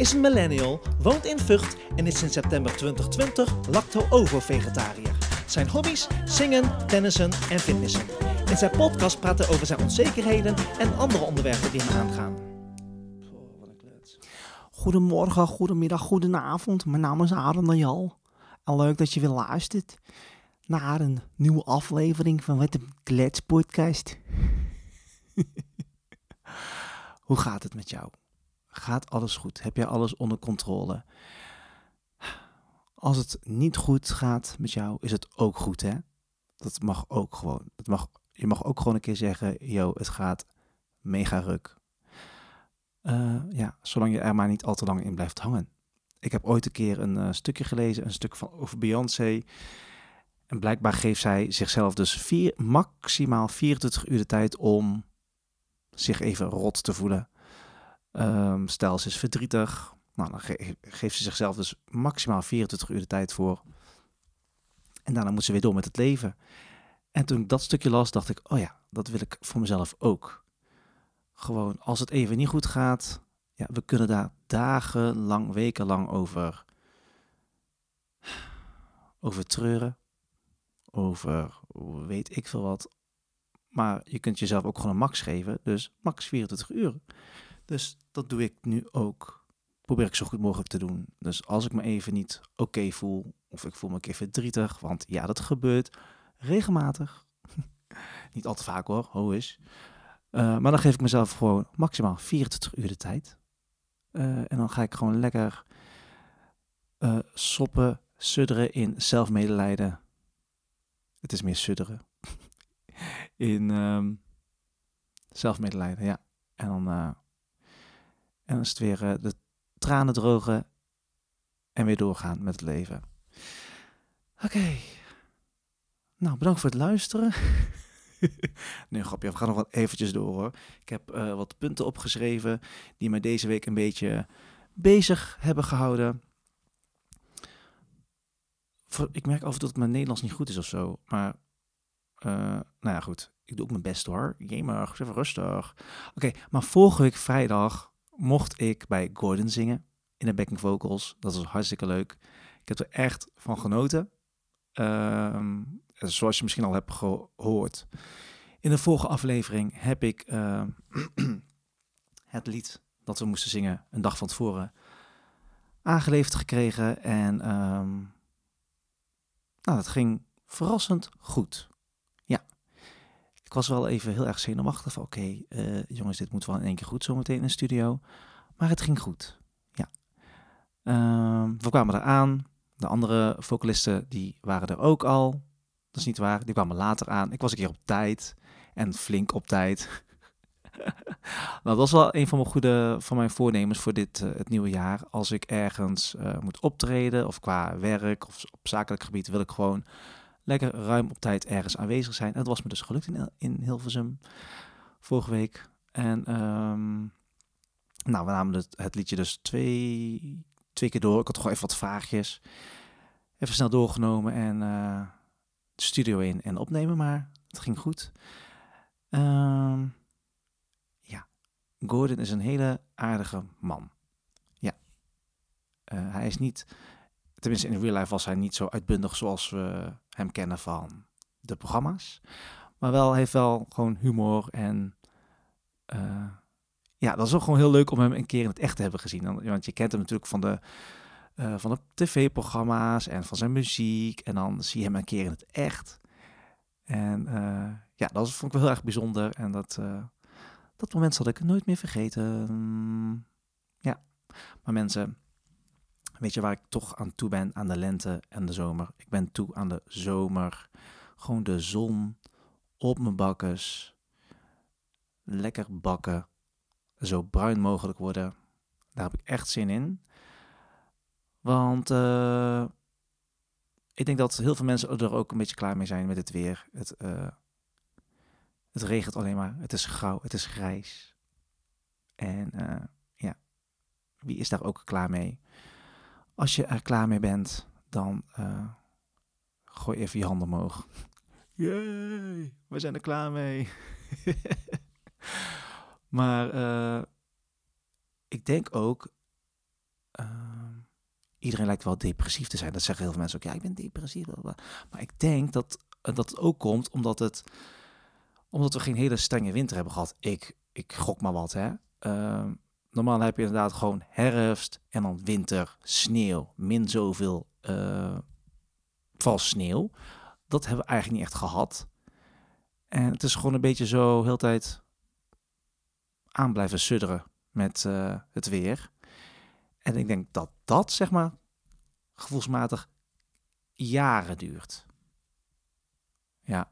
is een millennial, woont in Vught en is sinds september 2020 lacto-ovo-vegetariër. Zijn hobby's? Zingen, tennissen en fitnessen. In zijn podcast praat hij over zijn onzekerheden en andere onderwerpen die hem aangaan. Goedemorgen, goedemiddag, goedenavond. Mijn naam is Aaron Najal. En leuk dat je weer luistert naar een nieuwe aflevering van Wat Klets podcast. Hoe gaat het met jou? Gaat alles goed? Heb jij alles onder controle? Als het niet goed gaat met jou, is het ook goed, hè? Dat mag ook gewoon. Dat mag, je mag ook gewoon een keer zeggen, yo, het gaat mega ruk. Uh, ja, zolang je er maar niet al te lang in blijft hangen. Ik heb ooit een keer een uh, stukje gelezen, een stuk van, over Beyoncé. En blijkbaar geeft zij zichzelf dus vier, maximaal 24 uur de tijd om zich even rot te voelen. Um, stel, ze is verdrietig. Nou, dan ge geeft ze zichzelf dus maximaal 24 uur de tijd voor. En daarna moet ze weer door met het leven. En toen ik dat stukje las, dacht ik, oh ja, dat wil ik voor mezelf ook. Gewoon, als het even niet goed gaat, ja, we kunnen daar dagenlang, wekenlang over, over treuren. Over weet ik veel wat. Maar je kunt jezelf ook gewoon een max geven. Dus max 24 uur. Dus dat doe ik nu ook. Probeer ik zo goed mogelijk te doen. Dus als ik me even niet oké voel, of ik voel me een keer verdrietig, want ja, dat gebeurt regelmatig. niet al te vaak hoor, ho is. Uh, maar dan geef ik mezelf gewoon maximaal 24 uur de tijd. Uh, en dan ga ik gewoon lekker uh, soppen, sudderen in zelfmedelijden. Het is meer sudderen. in um, zelfmedelijden, ja. En dan en is het weer uh, de tranen drogen en weer doorgaan met het leven. Oké. Nou, bedankt voor het luisteren. nee, grapje, we gaan nog wel eventjes door hoor. Ik heb uh, wat punten opgeschreven die mij deze week een beetje bezig hebben gehouden. Ik merk af en dat mijn Nederlands niet goed is of zo. Maar, uh, nou ja, goed. Ik doe ook mijn best hoor. Gamer, even rustig. Oké, maar vorige week vrijdag mocht ik bij Gordon zingen in de backing vocals. Dat was hartstikke leuk. Ik heb er echt van genoten. Uh, zoals je misschien al hebt gehoord. In de vorige aflevering heb ik uh, het lied dat we moesten zingen een dag van tevoren aangeleverd gekregen. En um, nou, dat ging verrassend goed. Ik was wel even heel erg zenuwachtig oké, uh, jongens, dit moet wel in één keer goed zometeen in de studio. Maar het ging goed. Ja. Uh, we kwamen eraan. De andere vocalisten die waren er ook al. Dat is niet waar. Die kwamen later aan. Ik was een keer op tijd. En flink op tijd. nou, dat was wel een van mijn goede van mijn voornemens voor dit uh, het nieuwe jaar. Als ik ergens uh, moet optreden of qua werk of op zakelijk gebied wil ik gewoon lekker ruim op tijd ergens aanwezig zijn. Dat was me dus gelukt in, in Hilversum vorige week. En um, nou, we namen het, het, liedje dus twee, twee keer door. Ik had gewoon even wat vraagjes. Even snel doorgenomen en uh, de studio in en opnemen, maar het ging goed. Um, ja, Gordon is een hele aardige man. Ja, uh, hij is niet, tenminste in real life was hij niet zo uitbundig zoals we hem kennen van de programma's. Maar wel heeft wel gewoon humor en uh, ja, dat is ook gewoon heel leuk om hem een keer in het echt te hebben gezien. Want je kent hem natuurlijk van de, uh, van de tv-programma's en van zijn muziek. En dan zie je hem een keer in het echt. En uh, ja, dat vond ik wel heel erg bijzonder. En dat, dat moment zal ik nooit meer vergeten. Mm, ja, maar mensen, weet je waar ik toch aan toe ben? Aan de lente en de zomer. Ik ben toe aan de zomer. Gewoon de zon op mijn bakkes. Lekker bakken zo bruin mogelijk worden. Daar heb ik echt zin in. Want uh, ik denk dat heel veel mensen er ook een beetje klaar mee zijn met het weer. Het, uh, het regent alleen maar. Het is grauw. Het is grijs. En uh, ja, wie is daar ook klaar mee? Als je er klaar mee bent, dan gooi even je handen omhoog. Yay, we zijn er klaar mee. Maar uh, ik denk ook iedereen lijkt wel depressief te zijn. Dat zeggen heel veel mensen ook. Ja, ik ben depressief. Maar ik denk dat, dat het ook komt omdat, het, omdat we geen hele strenge winter hebben gehad. Ik, ik gok maar wat, hè. Normaal heb je inderdaad gewoon herfst en dan winter, sneeuw, min zoveel uh, vals sneeuw. Dat hebben we eigenlijk niet echt gehad. En het is gewoon een beetje zo heel tijd aan blijven sudderen met uh, het weer. En ik denk dat dat, zeg maar, gevoelsmatig jaren duurt. Ja.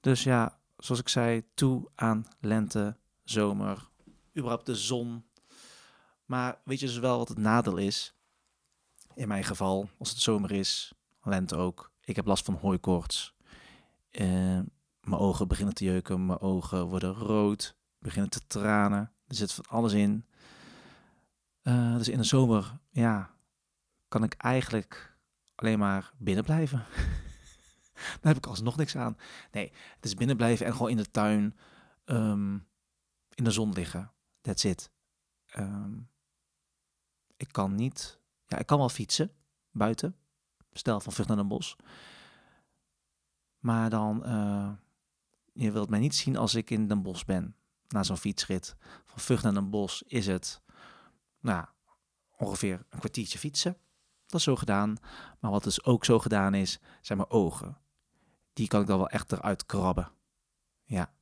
Dus ja, zoals ik zei, toe aan lente, zomer, überhaupt de zon. Maar weet je dus wel wat het nadeel is? In mijn geval, als het zomer is, lente ook. Ik heb last van hooikoorts. Uh, mijn ogen beginnen te jeuken, mijn ogen worden rood, beginnen te tranen. Er zit van alles in. Uh, dus in de zomer, ja, kan ik eigenlijk alleen maar binnen blijven. Daar heb ik alsnog niks aan. Nee, het is binnen blijven en gewoon in de tuin um, in de zon liggen. That's it. Um, ik kan niet, ja, ik kan wel fietsen buiten. Stel van Vught naar een bos. Maar dan, uh, je wilt mij niet zien als ik in Den Bos ben. Na zo'n fietsrit. Van Vught naar een bos is het nou, ongeveer een kwartiertje fietsen. Dat is zo gedaan. Maar wat dus ook zo gedaan is, zijn mijn ogen. Die kan ik dan wel echt eruit krabben. Ja.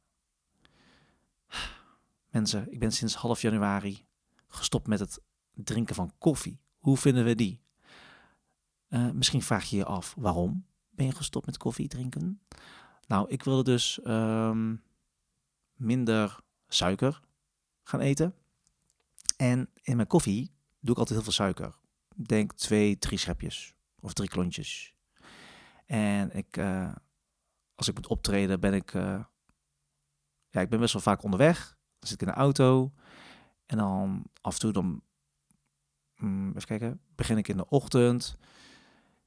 Mensen, ik ben sinds half januari gestopt met het drinken van koffie. Hoe vinden we die? Uh, misschien vraag je je af, waarom ben je gestopt met koffie drinken? Nou, ik wilde dus um, minder suiker gaan eten. En in mijn koffie doe ik altijd heel veel suiker. Ik denk twee, drie schepjes of drie klontjes. En ik, uh, als ik moet optreden, ben ik, uh, ja, ik ben best wel vaak onderweg. Dan zit ik in de auto en dan af en toe dan, mm, even kijken, begin ik in de ochtend.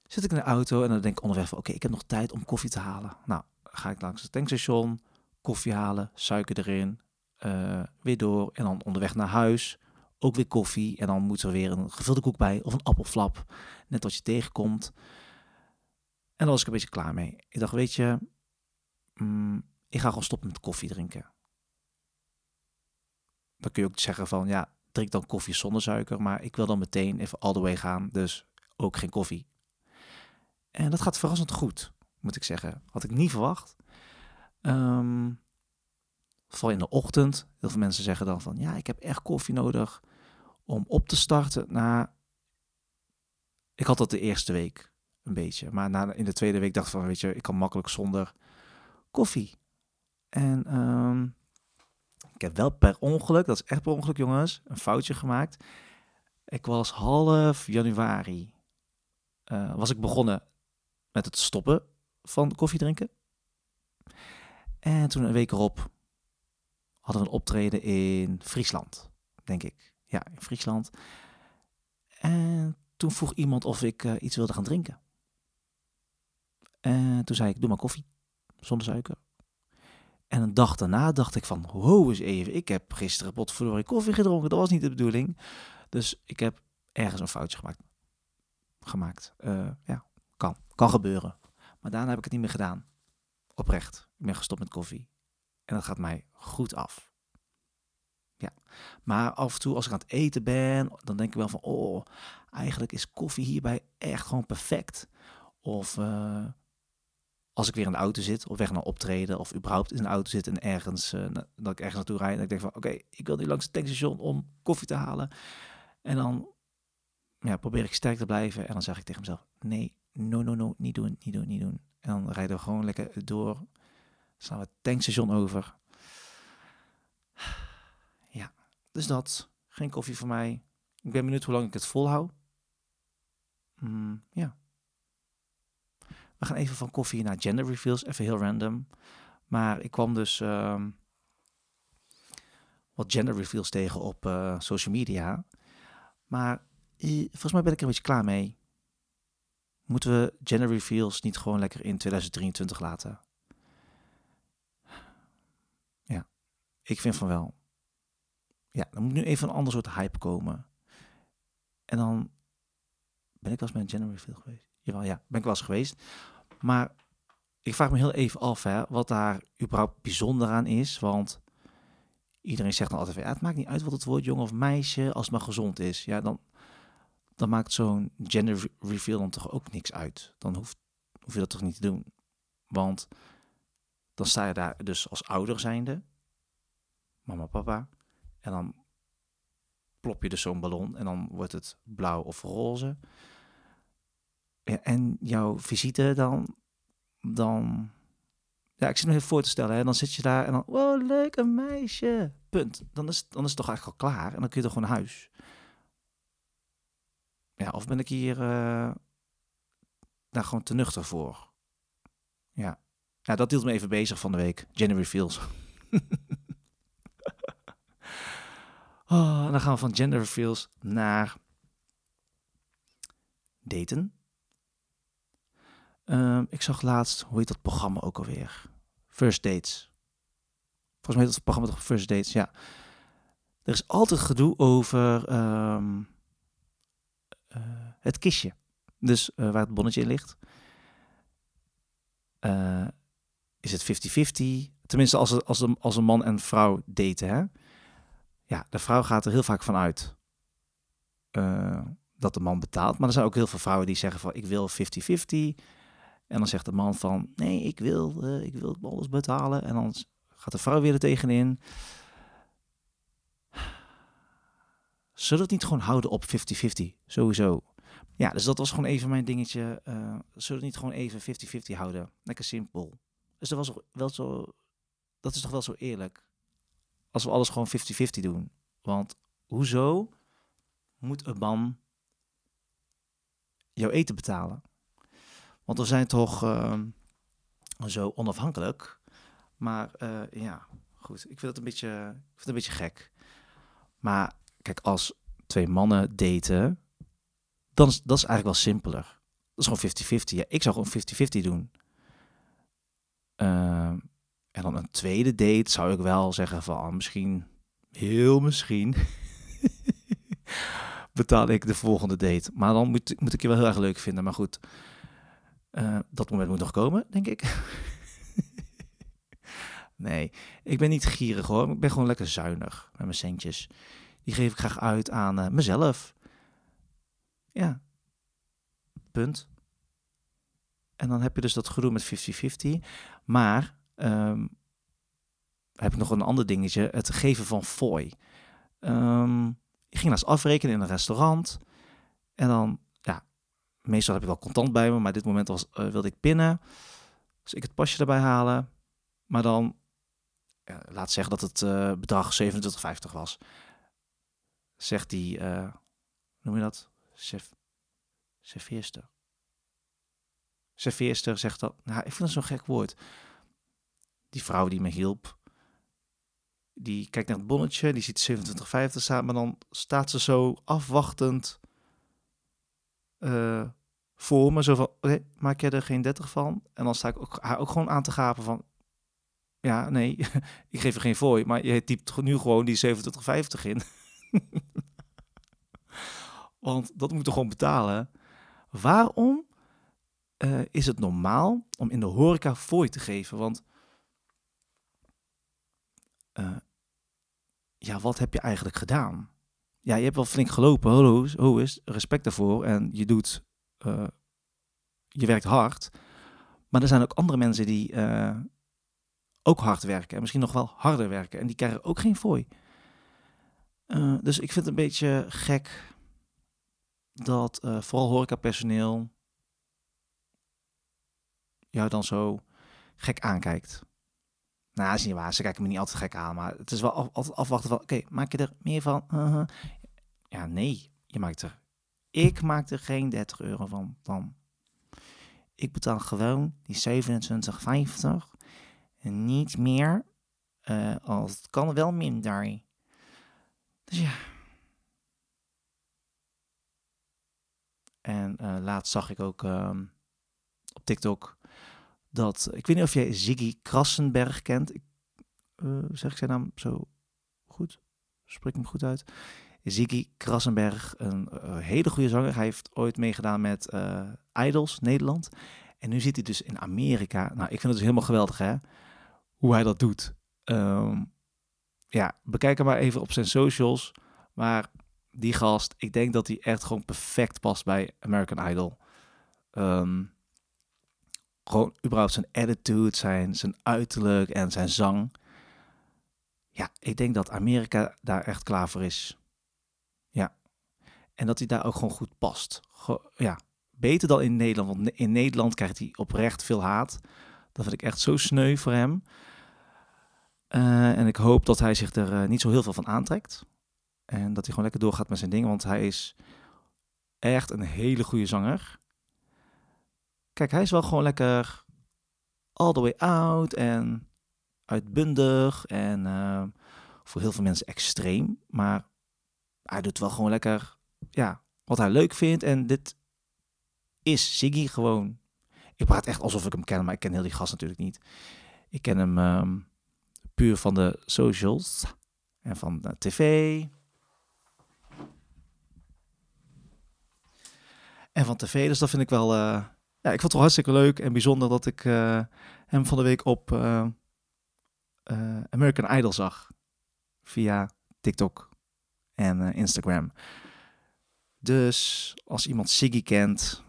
Zit ik in de auto en dan denk ik onderweg van, oké, ik heb nog tijd om koffie te halen. Nou, ga ik langs het tankstation, koffie halen, suiker erin, uh, weer door en dan onderweg naar huis ook weer koffie. En dan moet er weer een gevulde koek bij of een appelflap. Net wat je tegenkomt. En dan was ik een beetje klaar mee. Ik dacht, weet je, mm, ik ga gewoon stoppen met koffie drinken. Dan kun je ook zeggen van, ja, drink dan koffie zonder suiker. Maar ik wil dan meteen even all the way gaan. Dus ook geen koffie. En dat gaat verrassend goed, moet ik zeggen. Had ik niet verwacht. Um, vooral in de ochtend. Heel veel mensen zeggen dan van, ja, ik heb echt koffie nodig om op te starten. Nou, ik had dat de eerste week een beetje. Maar na, in de tweede week dacht ik van, weet je, ik kan makkelijk zonder koffie. En um, ik heb wel per ongeluk, dat is echt per ongeluk jongens, een foutje gemaakt. Ik was half januari, uh, was ik begonnen met het stoppen van koffie drinken. En toen een week erop hadden we een optreden in Friesland, denk ik. Ja, in Friesland. En toen vroeg iemand of ik uh, iets wilde gaan drinken. En toen zei ik, doe maar koffie, zonder suiker. En een dag daarna dacht ik van, ho eens even, ik heb gisteren potverdorie koffie gedronken, dat was niet de bedoeling. Dus ik heb ergens een foutje gemaakt. Gemaakt, uh, ja, kan, kan gebeuren. Maar daarna heb ik het niet meer gedaan. Oprecht, ik ben gestopt met koffie. En dat gaat mij goed af. Ja, maar af en toe als ik aan het eten ben, dan denk ik wel van, oh, eigenlijk is koffie hierbij echt gewoon perfect. Of uh, als ik weer in de auto zit, of weg naar optreden, of überhaupt in de auto zit en ergens, uh, dat ik ergens naartoe rijd, en ik denk van, oké, ik wil nu langs het tankstation om koffie te halen. En dan ja, probeer ik sterk te blijven en dan zeg ik tegen mezelf, nee, no, no, no, niet doen, niet doen, niet doen. En dan rijden we gewoon lekker door slaan we het tankstation over. Ja, dus dat. Geen koffie voor mij. Ik ben benieuwd hoe lang ik het volhoud. Mm, ja. We gaan even van koffie naar gender reveals. Even heel random. Maar ik kwam dus um, wat gender reveals tegen op uh, social media. Maar volgens mij ben ik er een beetje klaar mee. Moeten we gender reveals niet gewoon lekker in 2023 laten? Ik vind van wel. Ja, er moet nu even een ander soort hype komen. En dan ben ik bij een gender reveal geweest. Jawel, ja, ben ik wel eens geweest. Maar ik vraag me heel even af hè, wat daar überhaupt bijzonder aan is. Want iedereen zegt dan altijd, ja, het maakt niet uit wat het wordt, jongen of meisje, als het maar gezond is. Ja, dan, dan maakt zo'n gender re- reveal dan toch ook niks uit. Dan hoeft, hoef je dat toch niet te doen. Want dan sta je daar dus als ouder zijnde, mama, papa, en dan plop je dus zo'n ballon en dan wordt het blauw of roze. En jouw visite dan, dan, ja, ik zit me even voor te stellen, hè, dan zit je daar en dan, wow, leuk, een meisje, punt. Dan is, dan is het toch eigenlijk al klaar en dan kun je toch gewoon naar huis. Ja, of ben ik hier eh daar gewoon te nuchter voor? Ja. ja, dat hield me even bezig van de week. January Feels. oh, dan gaan we van gender reveals naar daten. Ehm, ik zag laatst, hoe heet dat programma ook alweer? First Dates. Volgens mij heet dat programma toch First Dates, ja. Er is altijd gedoe over ehm, eh, het kistje. Dus eh, waar het bonnetje in ligt. Eh, is het 50-50? Tenminste, als, als, een, als een man en vrouw daten, hè? Ja, de vrouw gaat er heel vaak van uit dat de man betaalt. Maar er zijn ook heel veel vrouwen die zeggen van, ik wil 50-50. En dan zegt de man van, nee, ik wil, ik wil alles betalen. En dan gaat de vrouw weer er tegenin. Zullen we het niet gewoon houden op 50-50? Sowieso. Ja, dus dat was gewoon even mijn dingetje. eh, zullen we het niet gewoon even 50-50 houden? Lekker simpel. Dus dat was wel zo. Dat is toch wel zo eerlijk. Als we alles gewoon 50-50 doen. Want hoezo moet een man jouw eten betalen? Want we zijn toch ehm, zo onafhankelijk. Maar eh, ja, goed. Ik vind het een beetje, ik vind een beetje gek. Maar kijk, als twee mannen daten, dan is dat is eigenlijk wel simpeler. Dat is gewoon 50-50. Ja, ik zou gewoon 50-50 doen. Ehm, en dan een tweede date zou ik wel zeggen van ah, misschien, heel misschien, betaal ik de volgende date. Maar dan moet, moet ik je wel heel erg leuk vinden. Maar goed, eh, dat moment moet nog komen, denk ik. nee, ik ben niet gierig hoor. Ik ben gewoon lekker zuinig met mijn centjes. Die geef ik graag uit aan eh, mezelf. Ja, punt. En dan heb je dus dat gedoe met 50-50. Maar ehm, heb ik nog een ander dingetje. Het geven van fooi. Ehm, ik ging naast afrekenen in een restaurant. En dan, meestal heb ik wel contant bij me. Maar dit moment was, eh, wilde ik pinnen. Dus ik het pasje erbij halen. Maar dan, ja, laat zeggen dat het eh, bedrag 27,50 was. Zegt die, eh, noem je dat? Chef. Serveerster zegt dat, nou, ik vind dat zo'n gek woord. Die vrouw die me hielp, die kijkt naar het bonnetje, die ziet 27,50 staan, maar dan staat ze zo afwachtend eh, voor me. Zo van, maak jij er geen 30 van? En dan sta ik ook, haar ook gewoon aan te gapen van, ja, nee, ik geef er geen fooi, maar je typt nu gewoon die 27,50 in. Want dat moet je gewoon betalen. Waarom eh, is het normaal om in de horeca fooi te geven? Want eh, ja, wat heb je eigenlijk gedaan? Ja, je hebt wel flink gelopen, hallo, ho is, respect daarvoor. En je doet, eh, je werkt hard. Maar er zijn ook andere mensen die eh, ook hard werken. En misschien nog wel harder werken. En die krijgen ook geen fooi. Eh, dus ik vind het een beetje gek dat vooral horecapersoneel jou dan zo gek aankijkt. Nou, is niet waar. Ze kijken me niet altijd gek aan. Maar het is wel altijd afwachten van... Oké, maak je er meer van? Uh-huh. Ja, nee. Je maakt er... Ik maak er geen 30 euro van. van. Ik betaal gewoon die 27,50. En niet meer. eh, als het kan wel minder. Dus ja. En eh, laatst zag ik ook ehm, op TikTok dat... Ik weet niet of jij Ziggy Krassenberg kent. Ik, eh, zeg ik zijn naam zo goed? Spreek hem goed uit? Ziggy Krassenberg, een eh, hele goede zanger. Hij heeft ooit meegedaan met eh, Idols Nederland. En nu zit hij dus in Amerika. Nou, ik vind het dus helemaal geweldig, hè? Hoe hij dat doet. Ehm, ja, bekijk hem maar even op zijn socials. Maar die gast, ik denk dat hij echt gewoon perfect past bij American Idol. Ehm, gewoon überhaupt zijn attitude, zijn, zijn uiterlijk en zijn zang. Ja, ik denk dat Amerika daar echt klaar voor is. En dat hij daar ook gewoon goed past. Ja, beter dan in Nederland. Want in Nederland krijgt hij oprecht veel haat. Dat vind ik echt zo sneu voor hem. Uh, en ik hoop dat hij zich er uh, niet zo heel veel van aantrekt. En dat hij gewoon lekker doorgaat met zijn dingen. Want hij is echt een hele goede zanger. Kijk, hij is wel gewoon lekker all the way out en uitbundig. En uh, voor heel veel mensen extreem. Maar hij doet wel gewoon lekker ja, wat hij leuk vindt. En dit is Siggy gewoon. Ik praat echt alsof ik hem ken, maar ik ken heel die gast natuurlijk niet. Ik ken hem um, puur van de socials en van tv. En van tv, dus dat vind ik wel... Uh, ja, ik vond het wel hartstikke leuk en bijzonder dat ik uh, hem van de week op uh, American Idol zag. Via TikTok en Instagram. Dus als iemand Siggy kent,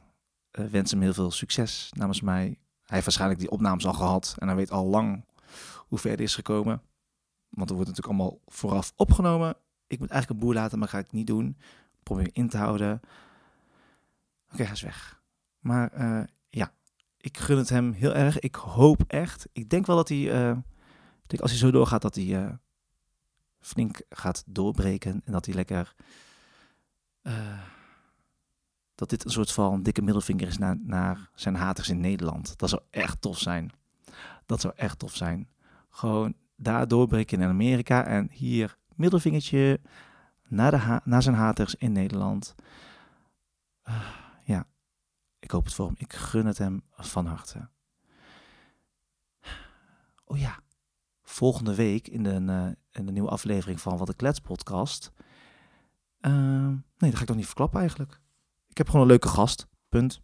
wens hem heel veel succes namens mij. Hij heeft waarschijnlijk die opnames al gehad en hij weet al lang hoe ver het is gekomen. Want er wordt natuurlijk allemaal vooraf opgenomen. Ik moet eigenlijk een boer laten, maar ga ik niet doen. Probeer in te houden. Oké, okay, hij is weg. Maar uh, ja, ik gun het hem heel erg. Ik hoop echt. Ik denk wel dat hij, uh, ik denk als hij zo doorgaat, dat hij flink gaat doorbreken. En dat hij lekker, dat dit een soort van dikke middelvinger is naar, naar zijn haters in Nederland. Dat zou echt tof zijn. Dat zou echt tof zijn. Gewoon daar doorbreken in Amerika en hier middelvingertje naar, naar zijn haters in Nederland. Uh, ja, ik hoop het voor hem. Ik gun het hem van harte. Oh ja, volgende week in de, uh, in de nieuwe aflevering van Wat de Klets podcast. Uh, nee, dat ga ik nog niet verklappen eigenlijk. Ik heb gewoon een leuke gast. Punt.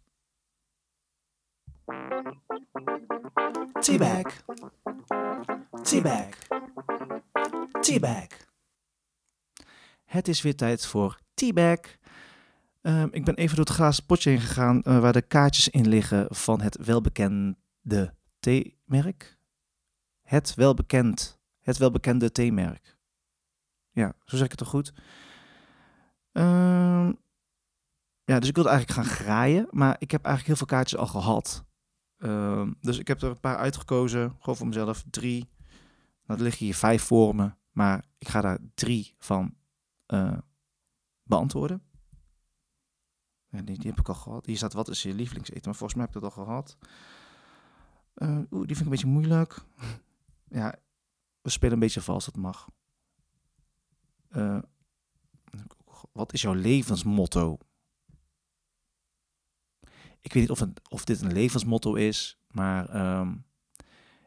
T-Bag. T-Bag. T-Bag. Het is weer tijd voor T-Bag. Um, ik ben even door het glazen potje heen gegaan uh, waar de kaartjes in liggen van het welbekende theemerk. Het welbekend, het welbekende theemerk. Ja, zo zeg ik het toch goed? Um, ja, dus ik wilde eigenlijk gaan graaien, maar ik heb eigenlijk heel veel kaartjes al gehad. Um, dus ik heb er een paar uitgekozen, gewoon voor mezelf. Drie. Nou, er liggen hier vijf voor me, maar ik ga daar drie van uh, beantwoorden. Ja, die, die, heb ik al gehad. Hier staat, wat is je lievelingseten? Maar volgens mij heb ik dat al gehad. Uh, Oeh, die vind ik een beetje moeilijk. ja, we spelen een beetje vals, dat mag. Wat is jouw levensmotto? Ik weet niet of, een, of dit een levensmotto is, maar um,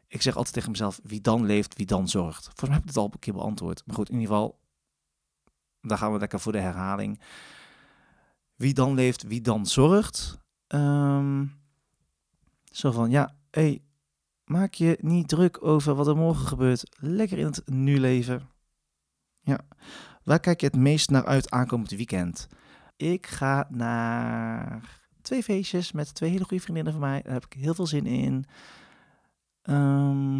ik zeg altijd tegen mezelf, wie dan leeft, wie dan zorgt. Volgens mij heb ik het al een keer beantwoord. Maar goed, in ieder geval, daar gaan we lekker voor de herhaling. Wie dan leeft, wie dan zorgt. Um, zo van, ja, hey, maak je niet druk over wat er morgen gebeurt. Lekker in het nu leven. Ja, waar kijk je het meest naar uit aankomend weekend? Ik ga naar twee feestjes met twee hele goede vriendinnen van mij. Daar heb ik heel veel zin in. Um,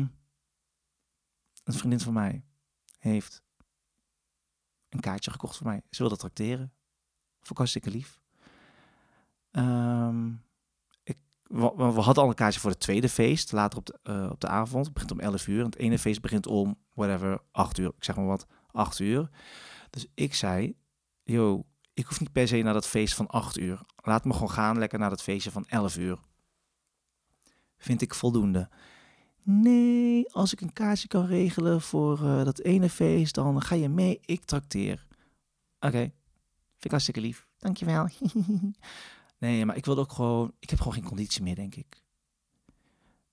een vriendin van mij heeft een kaartje gekocht voor mij. Ze wilde tracteren. Vond ik hartstikke lief. Ik, we, hadden al een kaartje voor het tweede feest, later op de, uh, op de avond. Het begint om 11 uur. En het ene feest begint om, whatever, 8 uur. Ik zeg maar wat, 8 uur. Dus ik zei, yo, ik hoef niet per se naar dat feest van 8 uur. Laat me gewoon gaan lekker naar dat feestje van 11 uur. Vind ik voldoende. Nee, als ik een kaartje kan regelen voor uh, dat ene feest, dan ga je mee, ik trakteer. Oké, vind ik hartstikke lief. Dankjewel. nee, maar ik wil ook gewoon, ik heb gewoon geen conditie meer, denk ik.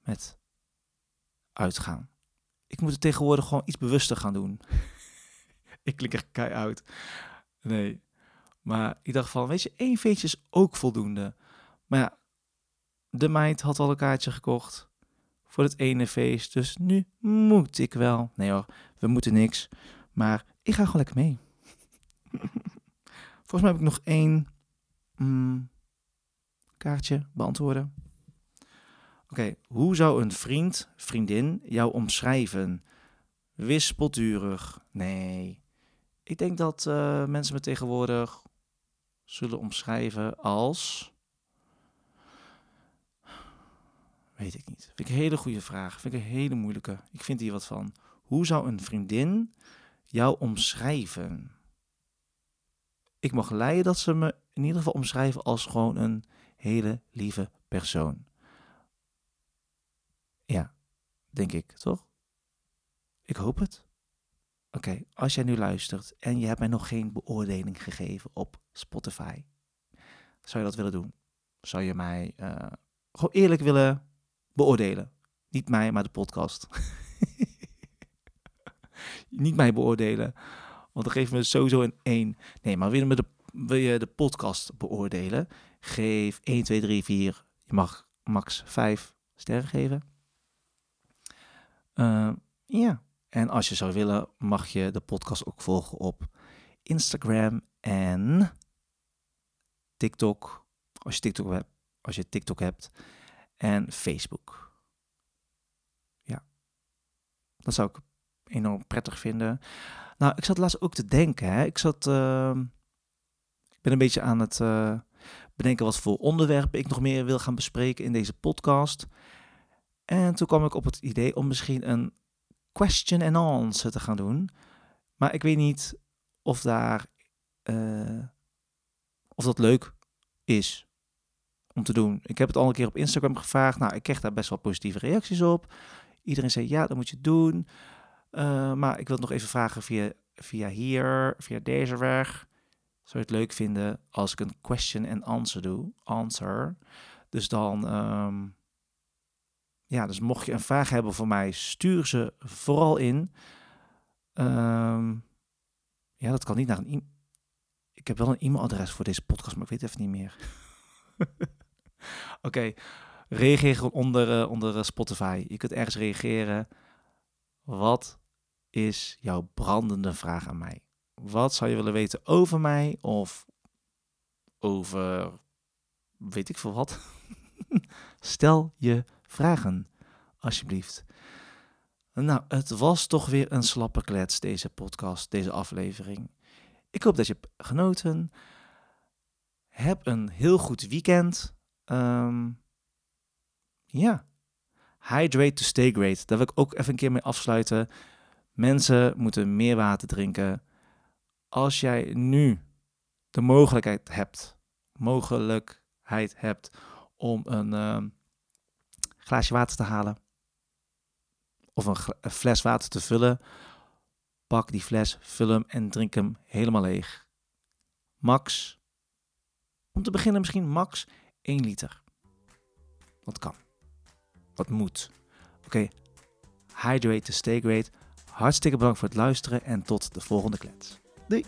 Met uitgaan. Ik moet het tegenwoordig gewoon iets bewuster gaan doen. ik klink echt kei uit. Nee. Maar ik dacht van, weet je, één feestje is ook voldoende. Maar ja, de meid had al een kaartje gekocht voor het ene feest. Dus nu moet ik wel. Nee hoor, we moeten niks. Maar ik ga gewoon lekker mee. Volgens mij heb ik nog één mm, kaartje beantwoorden. Oké, hoe zou een vriend, vriendin jou omschrijven? Wispelturig? Nee. Ik denk dat uh, mensen me tegenwoordig zullen omschrijven als. Weet ik niet. Vind ik een hele goede vraag. Vind ik een hele moeilijke. Ik vind hier wat van. Hoe zou een vriendin jou omschrijven? Ik mag leiden dat ze me in ieder geval omschrijven als gewoon een hele lieve persoon. Ja, denk ik, toch? Ik hoop het. Oké, als jij nu luistert en je hebt mij nog geen beoordeling gegeven op Spotify, zou je dat willen doen? Zou je mij uh, gewoon eerlijk willen beoordelen? Niet mij, maar de podcast. Niet mij beoordelen, want dan geven we sowieso een 1. Nee, maar wil je, de, wil je de podcast beoordelen? Geef 1, 2, 3, 4. Je mag max 5 sterren geven. Uh, ja, en als je zou willen, mag je de podcast ook volgen op Instagram en TikTok. Als je TikTok hebt, als je TikTok hebt en Facebook. Ja, dat zou ik enorm prettig vinden. Nou, ik zat laatst ook te denken. Hè. Ik zat, uh, ik ben een beetje aan het uh, bedenken wat voor onderwerpen ik nog meer wil gaan bespreken in deze podcast. En toen kwam ik op het idee om misschien een question and answer te gaan doen. Maar ik weet niet of daar uh, of dat leuk is om te doen. Ik heb het al een keer op Instagram gevraagd. Nou, ik kreeg daar best wel positieve reacties op. Iedereen zei ja, dat moet je doen. Uh, maar ik wil het nog even vragen via, via hier, via deze weg. Zou je het leuk vinden als ik een question and answer doe? Answer. Dus dan um, ja, dus mocht je een vraag hebben voor mij, stuur ze vooral in. Um, ja, dat kan niet naar een e Ik heb wel een e-mailadres voor deze podcast, maar ik weet even niet meer. Oké, okay. reageer onder, uh, onder uh, Spotify. Je kunt ergens reageren. Wat is jouw brandende vraag aan mij? Wat zou je willen weten over mij of over weet ik veel wat? Stel je vragen, alsjeblieft. Nou, het was toch weer een slappe klets, deze podcast, deze aflevering. Ik hoop dat je hebt genoten. Heb een heel goed weekend. Um, ja. Hydrate to stay great. Daar wil ik ook even een keer mee afsluiten. Mensen moeten meer water drinken. Als jij nu de mogelijkheid hebt, mogelijkheid hebt om een, um, glaasje water te halen of een, fles water te vullen, pak die fles, vul hem en drink hem helemaal leeg. Max, om te beginnen misschien max 1 liter. Wat kan. Wat moet. Oké, hydrate to stay great. Hartstikke bedankt voor het luisteren en tot de volgende klets. Doei!